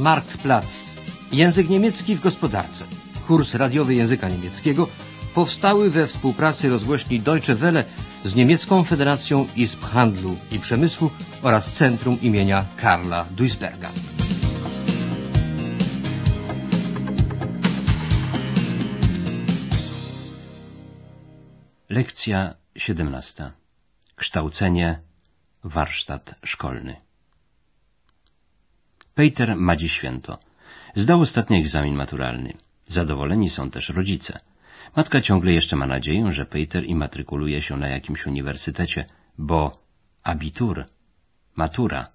Marktplatz. Język niemiecki w gospodarce. Kurs radiowy języka niemieckiego powstały we współpracy rozgłośni Deutsche Welle z Niemiecką Federacją Izb Handlu i Przemysłu oraz Centrum imienia Karla Duisberga. Lekcja 17. Kształcenie, warsztat szkolny. Peter ma dziś święto. Zdał ostatni egzamin maturalny. Zadowoleni są też rodzice. Matka ciągle jeszcze ma nadzieję, że Peter immatrykuluje się na jakimś uniwersytecie, bo abitur, matura,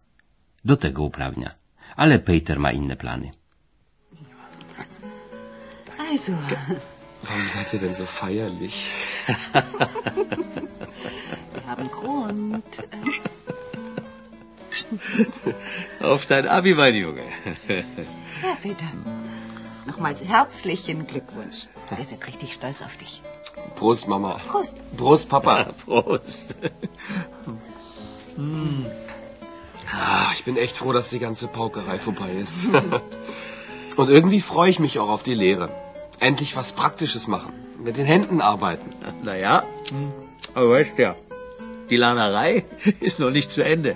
do tego uprawnia. Ale Peter ma inne plany. Also, Warum seid ihr denn so feierlich? wir haben Grund. Auf dein Abi, mein Junge. Ja, Peter. Nochmals herzlichen Glückwunsch. Wir sind richtig stolz auf dich. Prost, Mama. Prost. Prost, Papa. Prost. Ah, ich bin echt froh, dass die ganze Paukerei vorbei ist. Und irgendwie freue ich mich auch auf die Lehre. Endlich was Praktisches machen. Mit den Händen arbeiten. Naja, aber weißt ja, die Lernerei ist noch nicht zu Ende.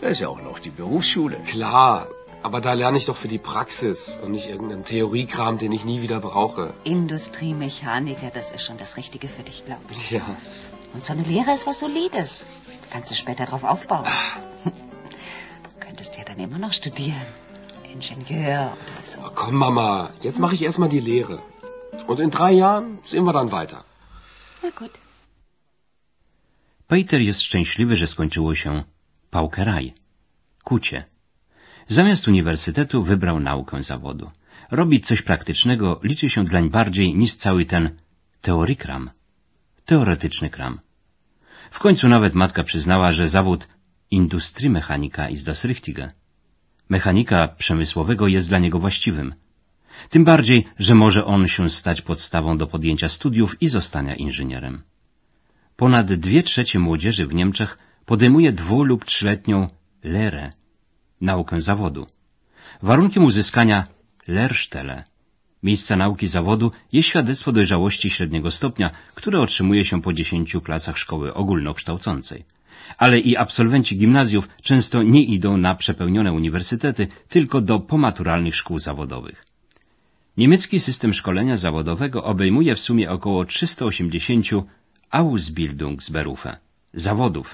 Da ist ja auch noch die Berufsschule. Klar, aber da lerne ich doch für die Praxis und nicht irgendeinen Theoriekram, den ich nie wieder brauche. Industriemechaniker, das ist schon das Richtige für dich, glaube ich. Ja. Und so eine Lehre ist was Solides. Kannst du später drauf aufbauen. Du könntest ja dann immer noch studieren. Ingenieur oder so. Oh, komm, Mama, jetzt mache ich erstmal die Lehre. Und in drei Jahren sehen wir dann weiter. Na gut. Peter jest szczęśliwy, że skończyło się paukeraj, kucie. Zamiast uniwersytetu wybrał naukę zawodu. Robić coś praktycznego liczy się dlań bardziej niż cały ten teorikram, teoretyczny kram. W końcu nawet matka przyznała, że zawód industriemechanika ist das Richtige. Mechanika przemysłowego jest dla niego właściwym. Tym bardziej, że może on się stać podstawą do podjęcia studiów i zostania inżynierem. Ponad dwie trzecie młodzieży w Niemczech podejmuje dwu- lub trzyletnią lerę, naukę zawodu. Warunkiem uzyskania Lehrstelle, miejsca nauki zawodu, jest świadectwo dojrzałości średniego stopnia, które otrzymuje się po dziesięciu klasach szkoły ogólnokształcącej. Ale i absolwenci gimnazjów często nie idą na przepełnione uniwersytety, tylko do pomaturalnych szkół zawodowych. Niemiecki system szkolenia zawodowego obejmuje w sumie około 380 Ausbildungsberufe, zawodów,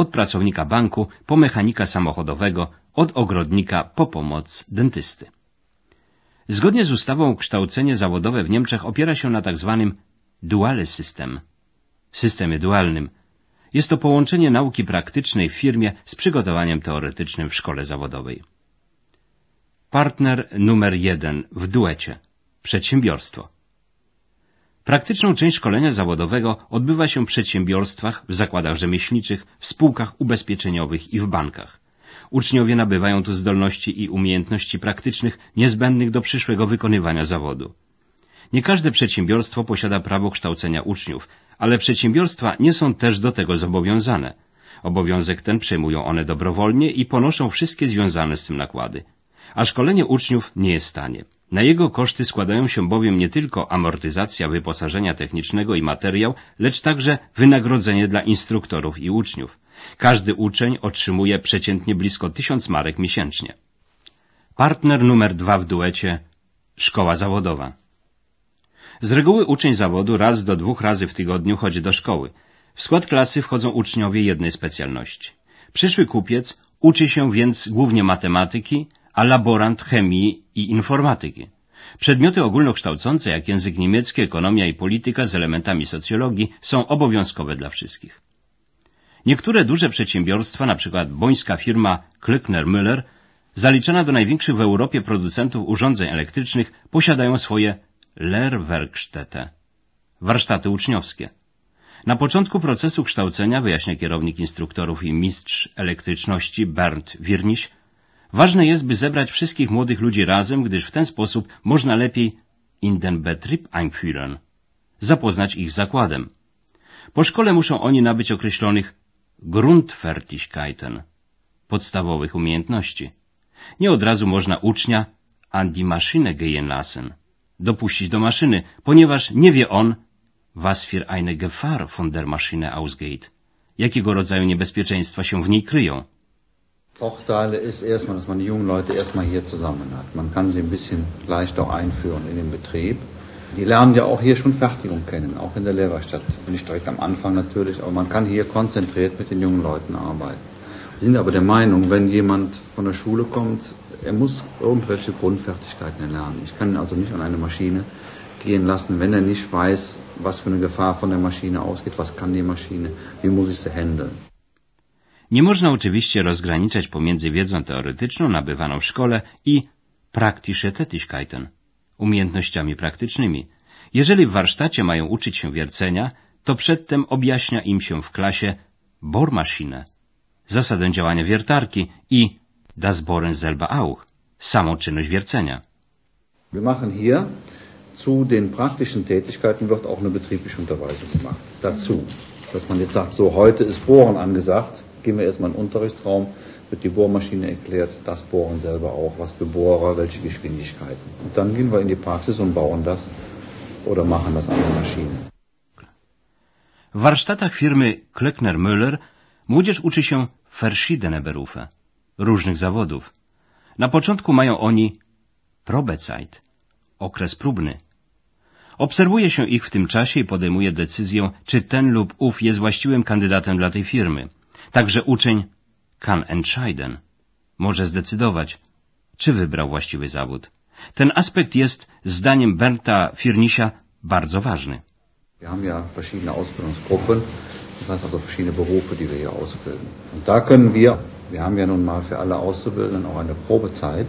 od pracownika banku po mechanika samochodowego, od ogrodnika po pomoc dentysty. Zgodnie z ustawą kształcenie zawodowe w Niemczech opiera się na tzw. duale system, systemie dualnym. Jest to połączenie nauki praktycznej w firmie z przygotowaniem teoretycznym w szkole zawodowej. Partner numer jeden w duecie. Przedsiębiorstwo. Praktyczną część szkolenia zawodowego odbywa się w przedsiębiorstwach, w zakładach rzemieślniczych, w spółkach ubezpieczeniowych i w bankach. Uczniowie nabywają tu zdolności i umiejętności praktycznych niezbędnych do przyszłego wykonywania zawodu. Nie każde przedsiębiorstwo posiada prawo kształcenia uczniów, ale przedsiębiorstwa nie są też do tego zobowiązane. Obowiązek ten przejmują one dobrowolnie i ponoszą wszystkie związane z tym nakłady. A szkolenie uczniów nie jest tanie. Na jego koszty składają się bowiem nie tylko amortyzacja wyposażenia technicznego i materiał, lecz także wynagrodzenie dla instruktorów i uczniów. Każdy uczeń otrzymuje przeciętnie blisko tysiąc marek miesięcznie. Partner numer dwa w duecie Szkoła zawodowa. Z reguły uczeń zawodu raz do dwóch razy w tygodniu chodzi do szkoły. W skład klasy wchodzą uczniowie jednej specjalności. Przyszły kupiec uczy się więc głównie matematyki, a laborant chemii i informatyki. Przedmioty ogólnokształcące, jak język niemiecki, ekonomia i polityka z elementami socjologii, są obowiązkowe dla wszystkich. Niektóre duże przedsiębiorstwa, np. bońska firma Klöckner-Müller, zaliczona do największych w Europie producentów urządzeń elektrycznych, posiadają swoje Lehrwerkstätte, warsztaty uczniowskie. Na początku procesu kształcenia, wyjaśnia kierownik instruktorów i mistrz elektryczności Bernd Wirniś, ważne jest, by zebrać wszystkich młodych ludzi razem, gdyż w ten sposób można lepiej in den Betrieb einführen, zapoznać ich z zakładem. Po szkole muszą oni nabyć określonych Grundfertigkeiten, podstawowych umiejętności. Nie od razu można ucznia an die Maschine gehen lassen, dopuścić do maszyny, ponieważ nie wie on, was für eine Gefahr von der Maschine ausgeht, jakiego rodzaju niebezpieczeństwa się w niej kryją. Vorteile ist erstmal, dass man die jungen Leute erstmal hier zusammen hat. Man kann sie ein bisschen leichter einführen in den Betrieb. Die lernen ja auch hier schon Fertigung kennen, auch in der Lehrwerkstatt. Nicht direkt am Anfang natürlich, aber man kann hier konzentriert mit den jungen Leuten arbeiten. Wir sind aber der Meinung, wenn jemand von der Schule kommt, er muss irgendwelche Grundfertigkeiten erlernen. Ich kann ihn also nicht an eine Maschine gehen lassen, wenn er nicht weiß, was für eine Gefahr von der Maschine ausgeht, was kann die Maschine, wie muss ich sie handeln. Nie można oczywiście rozgraniczać pomiędzy wiedzą teoretyczną nabywaną w szkole i praktische Tätigkeiten, umiejętnościami praktycznymi. Jeżeli w warsztacie mają uczyć się wiercenia, to przedtem objaśnia im się w klasie Bohrmaschine, zasadę działania wiertarki i das Bohren selber auch, samą czynność wiercenia. Wir machen hier zu den praktischen Tätigkeiten wird auch eine betriebliche Unterweisung gemacht. Dazu, dass man jetzt sagt, so heute ist Bohren angesagt, gehen wir erstmal in den Unterrichtsraum, wird die Bohrmaschine erklärt, das Bohren selber auch, was für Bohrer, welche Geschwindigkeiten. Und dann gehen wir in die Praxis und bauen das oder machen das an der Maschine. W warsztatach firmy Klöckner-Müller młodzież uczy się verschiedene Berufe, różnych zawodów. Na początku mają oni Probezeit, okres próbny. Obserwuje się ich w tym czasie i podejmuje decyzję, czy ten lub ów jest właściwym kandydatem dla tej firmy. Także uczeń kann entscheiden, może zdecydować, czy wybrał właściwy zawód. Ten aspekt jest, zdaniem Bernta Firnisia, bardzo ważny. Wir haben ja verschiedene Ausbildungsgruppen, das heißt also verschiedene Berufe, die wir hier ausbilden. Und da können wir, wir haben ja nun mal für alle Auszubildenden auch eine Probezeit,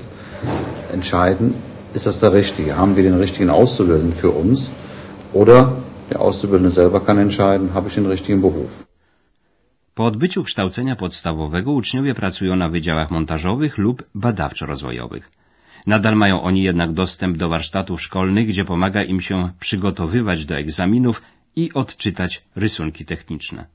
entscheiden, ist das der Richtige? Haben wir den richtigen Auszubildenden für uns? Oder der Auszubildende selber kann entscheiden, habe ich den richtigen Beruf? Po odbyciu kształcenia podstawowego uczniowie pracują na wydziałach montażowych lub badawczo-rozwojowych. Nadal mają oni jednak dostęp do warsztatów szkolnych, gdzie pomaga im się przygotowywać do egzaminów i odczytać rysunki techniczne.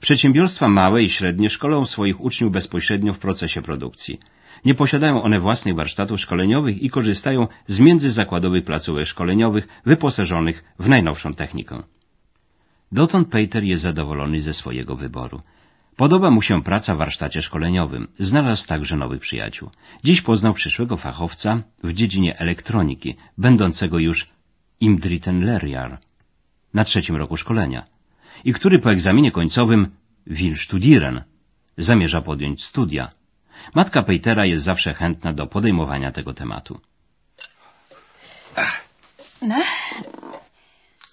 Przedsiębiorstwa małe i średnie szkolą swoich uczniów bezpośrednio w procesie produkcji. Nie posiadają one własnych warsztatów szkoleniowych i korzystają z międzyzakładowych placówek szkoleniowych wyposażonych w najnowszą technikę. Dotąd Peter jest zadowolony ze swojego wyboru. Podoba mu się praca w warsztacie szkoleniowym. Znalazł także nowych przyjaciół. Dziś poznał przyszłego fachowca w dziedzinie elektroniki, będącego już im dritten Lehrjahr, na trzecim roku szkolenia, i który po egzaminie końcowym will studieren, zamierza podjąć studia. Matka Petera jest zawsze chętna do podejmowania tego tematu. Na,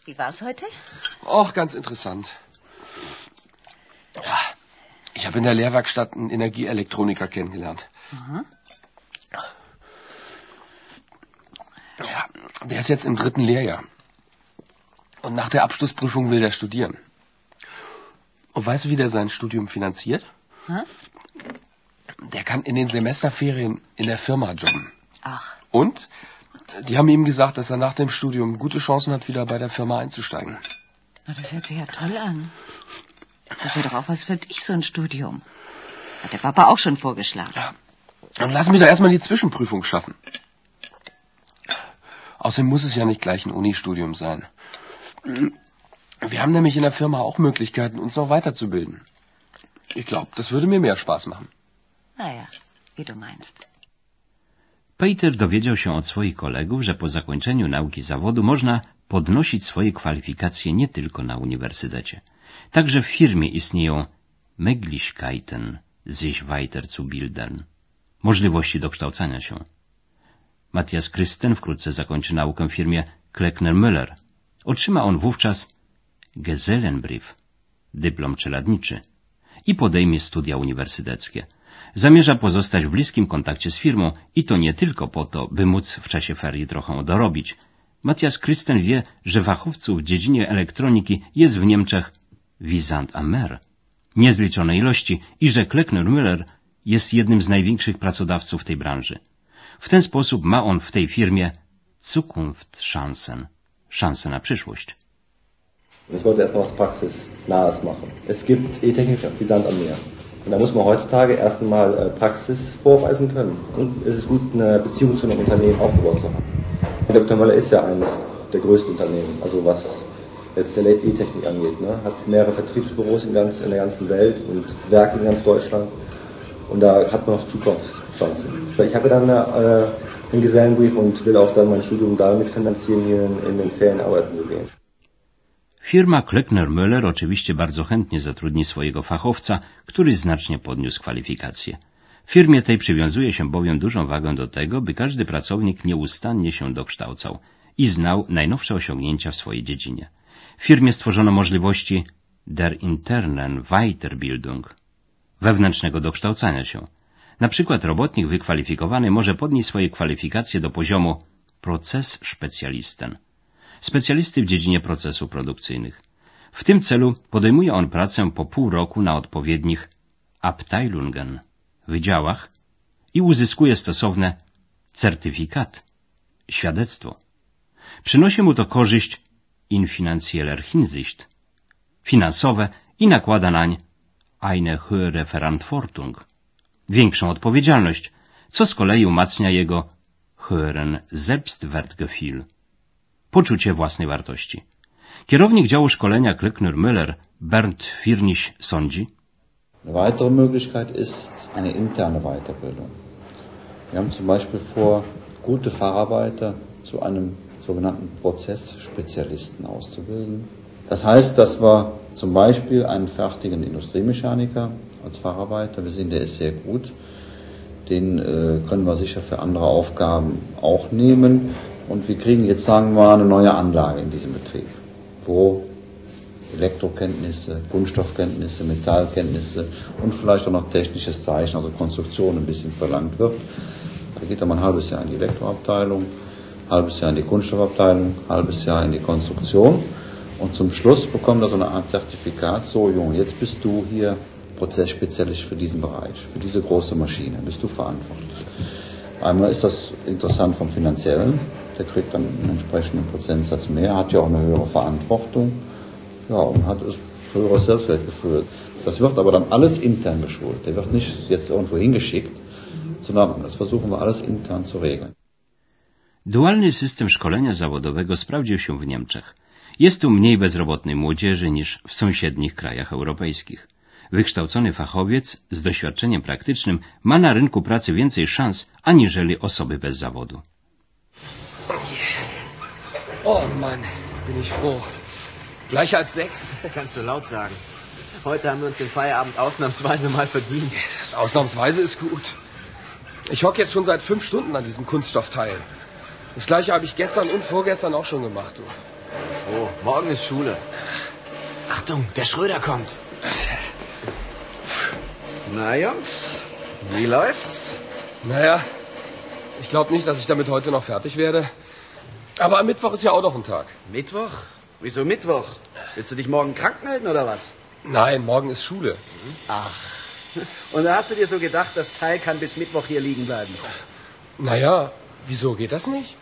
wie war's heute? Och, ganz interessant. Ja, ich habe in der Lehrwerkstatt einen Energieelektroniker kennengelernt. Aha. Ja, der ist jetzt im dritten Lehrjahr. Und nach der Abschlussprüfung will der studieren. Und weißt du, wie der sein Studium finanziert? Hä? Der kann in den Semesterferien in der Firma jobben. Ach, Und die haben ihm gesagt, dass er nach dem Studium gute Chancen hat, wieder bei der Firma einzusteigen. na, das hört sich ja toll an. Das wäre doch auch was für dich, so ein Studium. Hat der Papa auch schon vorgeschlagen. Ja. Dann lassen wir doch erstmal die Zwischenprüfung schaffen. Außerdem muss es ja nicht gleich ein Unistudium sein. Wir haben nämlich in der Firma auch Möglichkeiten, uns noch weiterzubilden. Ich glaube, das würde mir mehr Spaß machen. Naja, wie du meinst. Peter dowiedział się od swoich kolegów, że po zakończeniu nauki zawodu można podnosić swoje kwalifikacje nie tylko na uniwersytecie. Także w firmie istnieją Möglichkeiten, sich weiter zu bilden, możliwości dokształcania się. Matthias Christen wkrótce zakończy naukę w firmie Kleckner-Müller. Otrzyma on wówczas Gesellenbrief, dyplom czeladniczy i podejmie studia uniwersyteckie. Zamierza pozostać w bliskim kontakcie z firmą i to nie tylko po to, by móc w czasie ferii trochę dorobić. Matthias Christen wie, że fachowców w dziedzinie elektroniki jest w Niemczech Wisant Amer, niezliczone ilości i że Kleckner-Müller jest jednym z największych pracodawców tej branży. W ten sposób ma on w tej firmie Zukunftschancen, szansę na przyszłość. Ich wollte erstmal was Praxisnahes machen. Es gibt E-Techniker wie Sand am Meer. Und da muss man heutzutage erst einmal äh, Praxis vorweisen können. Und es ist gut, eine Beziehung zu einem Unternehmen aufgebaut zu haben. Dr. Möller ist ja eines der größten Unternehmen, also was jetzt der E-Technik angeht. Ne? Hat mehrere Vertriebsbüros in, ganz, in der ganzen Welt und Werke in ganz Deutschland. Und da hat man noch Zukunftschancen. Ich habe dann äh, einen Gesellenbrief und will auch dann mein Studium damit finanzieren, hier in, in den Ferien arbeiten zu gehen. Firma Klöckner-Müller oczywiście bardzo chętnie zatrudni swojego fachowca, który znacznie podniósł kwalifikacje. Firmie tej przywiązuje się bowiem dużą wagę do tego, by każdy pracownik nieustannie się dokształcał i znał najnowsze osiągnięcia w swojej dziedzinie. W firmie stworzono możliwości der internen Weiterbildung, wewnętrznego dokształcania się. Na przykład robotnik wykwalifikowany może podnieść swoje kwalifikacje do poziomu Prozessspezialisten – specjalisty w dziedzinie procesów produkcyjnych. W tym celu podejmuje on pracę po pół roku na odpowiednich Abteilungen, wydziałach i uzyskuje stosowne certyfikat, świadectwo. Przynosi mu to korzyść in finanzieller Hinsicht, finansowe i nakłada nań eine höhere Verantwortung, większą odpowiedzialność, co z kolei umacnia jego höheren Selbstwertgefühl poczucie własnej wartości. Kierownik działu szkolenia Klöckner Müller, Bernd Firnisch, sądzi, Eine weitere Möglichkeit ist eine interne Weiterbildung. Wir haben zum Beispiel vor, gute Facharbeiter zu einem sogenannten Prozessspezialisten auszubilden. Das heißt, dass wir zum Beispiel einen fertigen Industriemechaniker als Facharbeiter, wir sehen, der ist sehr gut, den äh, können wir sicher für andere Aufgaben auch nehmen. Und wir kriegen jetzt, sagen wir mal, eine neue Anlage in diesem Betrieb, wo Elektrokenntnisse, Kunststoffkenntnisse, Metallkenntnisse und vielleicht auch noch technisches Zeichen, also Konstruktion ein bisschen verlangt wird. Da geht er mal ein halbes Jahr in die Elektroabteilung, halbes Jahr in die Kunststoffabteilung, halbes Jahr in die Konstruktion und zum Schluss bekommt er so eine Art Zertifikat, so Junge, jetzt bist du hier Prozessspezialist für diesen Bereich, für diese große Maschine, bist du verantwortlich. Einmal ist das interessant vom finanziellen, der kriegt dann einen entsprechenden Prozentsatz mehr, hat ja auch eine höhere Verantwortung ja, und hat das höheres Selbstwertgefühl. Das wird aber dann alles intern geschult. Der wird nicht jetzt irgendwo hingeschickt, sondern das versuchen wir alles intern zu regeln. Dualny system szkolenia zawodowego sprawdził się w Niemczech. Jest tu mniej bezrobotnej młodzieży niż w sąsiednich krajach europejskich. Wykształcony fachowiec z doświadczeniem praktycznym ma na rynku pracy więcej szans aniżeli osoby bez zawodu. Oh Mann, bin ich froh. Gleich halb sechs. Das kannst du laut sagen. Heute haben wir uns den Feierabend ausnahmsweise mal verdient. Ausnahmsweise ist gut. Ich hocke jetzt schon seit fünf Stunden an diesem Kunststoffteil. Das gleiche habe ich gestern und vorgestern auch schon gemacht. Du. Oh, morgen ist Schule. Achtung, der Schröder kommt. Na Jungs, wie läuft's? Naja, ich glaube nicht, dass ich damit heute noch fertig werde. Aber am Mittwoch ist ja auch noch ein Tag. Mittwoch? Wieso Mittwoch? Willst du dich morgen krank melden oder was? Nein, morgen ist Schule. Ach. Und da hast du dir so gedacht, das Teil kann bis Mittwoch hier liegen bleiben. Naja, wieso geht das nicht?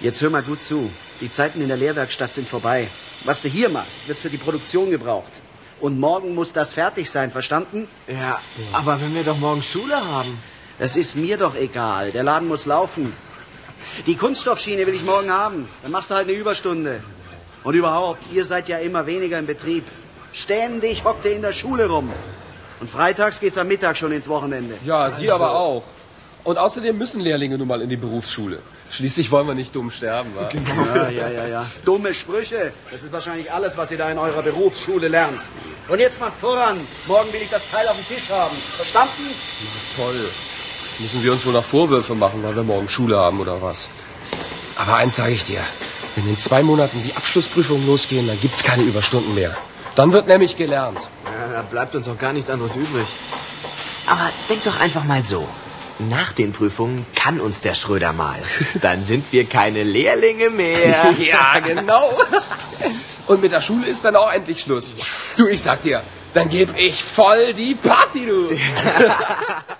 Jetzt hör mal gut zu. Die Zeiten in der Lehrwerkstatt sind vorbei. Was du hier machst, wird für die Produktion gebraucht. Und morgen muss das fertig sein, verstanden? Ja, aber wenn wir doch morgen Schule haben. Das ist mir doch egal. Der Laden muss laufen. Die Kunststoffschiene will ich morgen haben. Dann machst du halt eine Überstunde. Und überhaupt, ihr seid ja immer weniger im Betrieb. Ständig hockt ihr in der Schule rum. Und freitags geht's am Mittag schon ins Wochenende. Ja, Sie aber auch. Und außerdem müssen Lehrlinge nun mal in die Berufsschule. Schließlich wollen wir nicht dumm sterben, wa? Ja, ja, ja, ja. Dumme Sprüche. Das ist wahrscheinlich alles, was ihr da in eurer Berufsschule lernt. Und jetzt mal voran. Morgen will ich das Teil auf dem Tisch haben. Verstanden? Na toll. Müssen wir uns wohl noch Vorwürfe machen, weil wir morgen Schule haben oder was. Aber eins sage ich dir. Wenn in zwei Monaten die Abschlussprüfungen losgehen, dann gibt's keine Überstunden mehr. Dann wird nämlich gelernt. Ja, da bleibt uns auch gar nichts anderes übrig. Aber denk doch einfach mal so. Nach den Prüfungen kann uns der Schröder mal. Dann sind wir keine Lehrlinge mehr. ja, genau. Und mit der Schule ist dann auch endlich Schluss. Du, ich sag dir, dann geb ich voll die Party, du.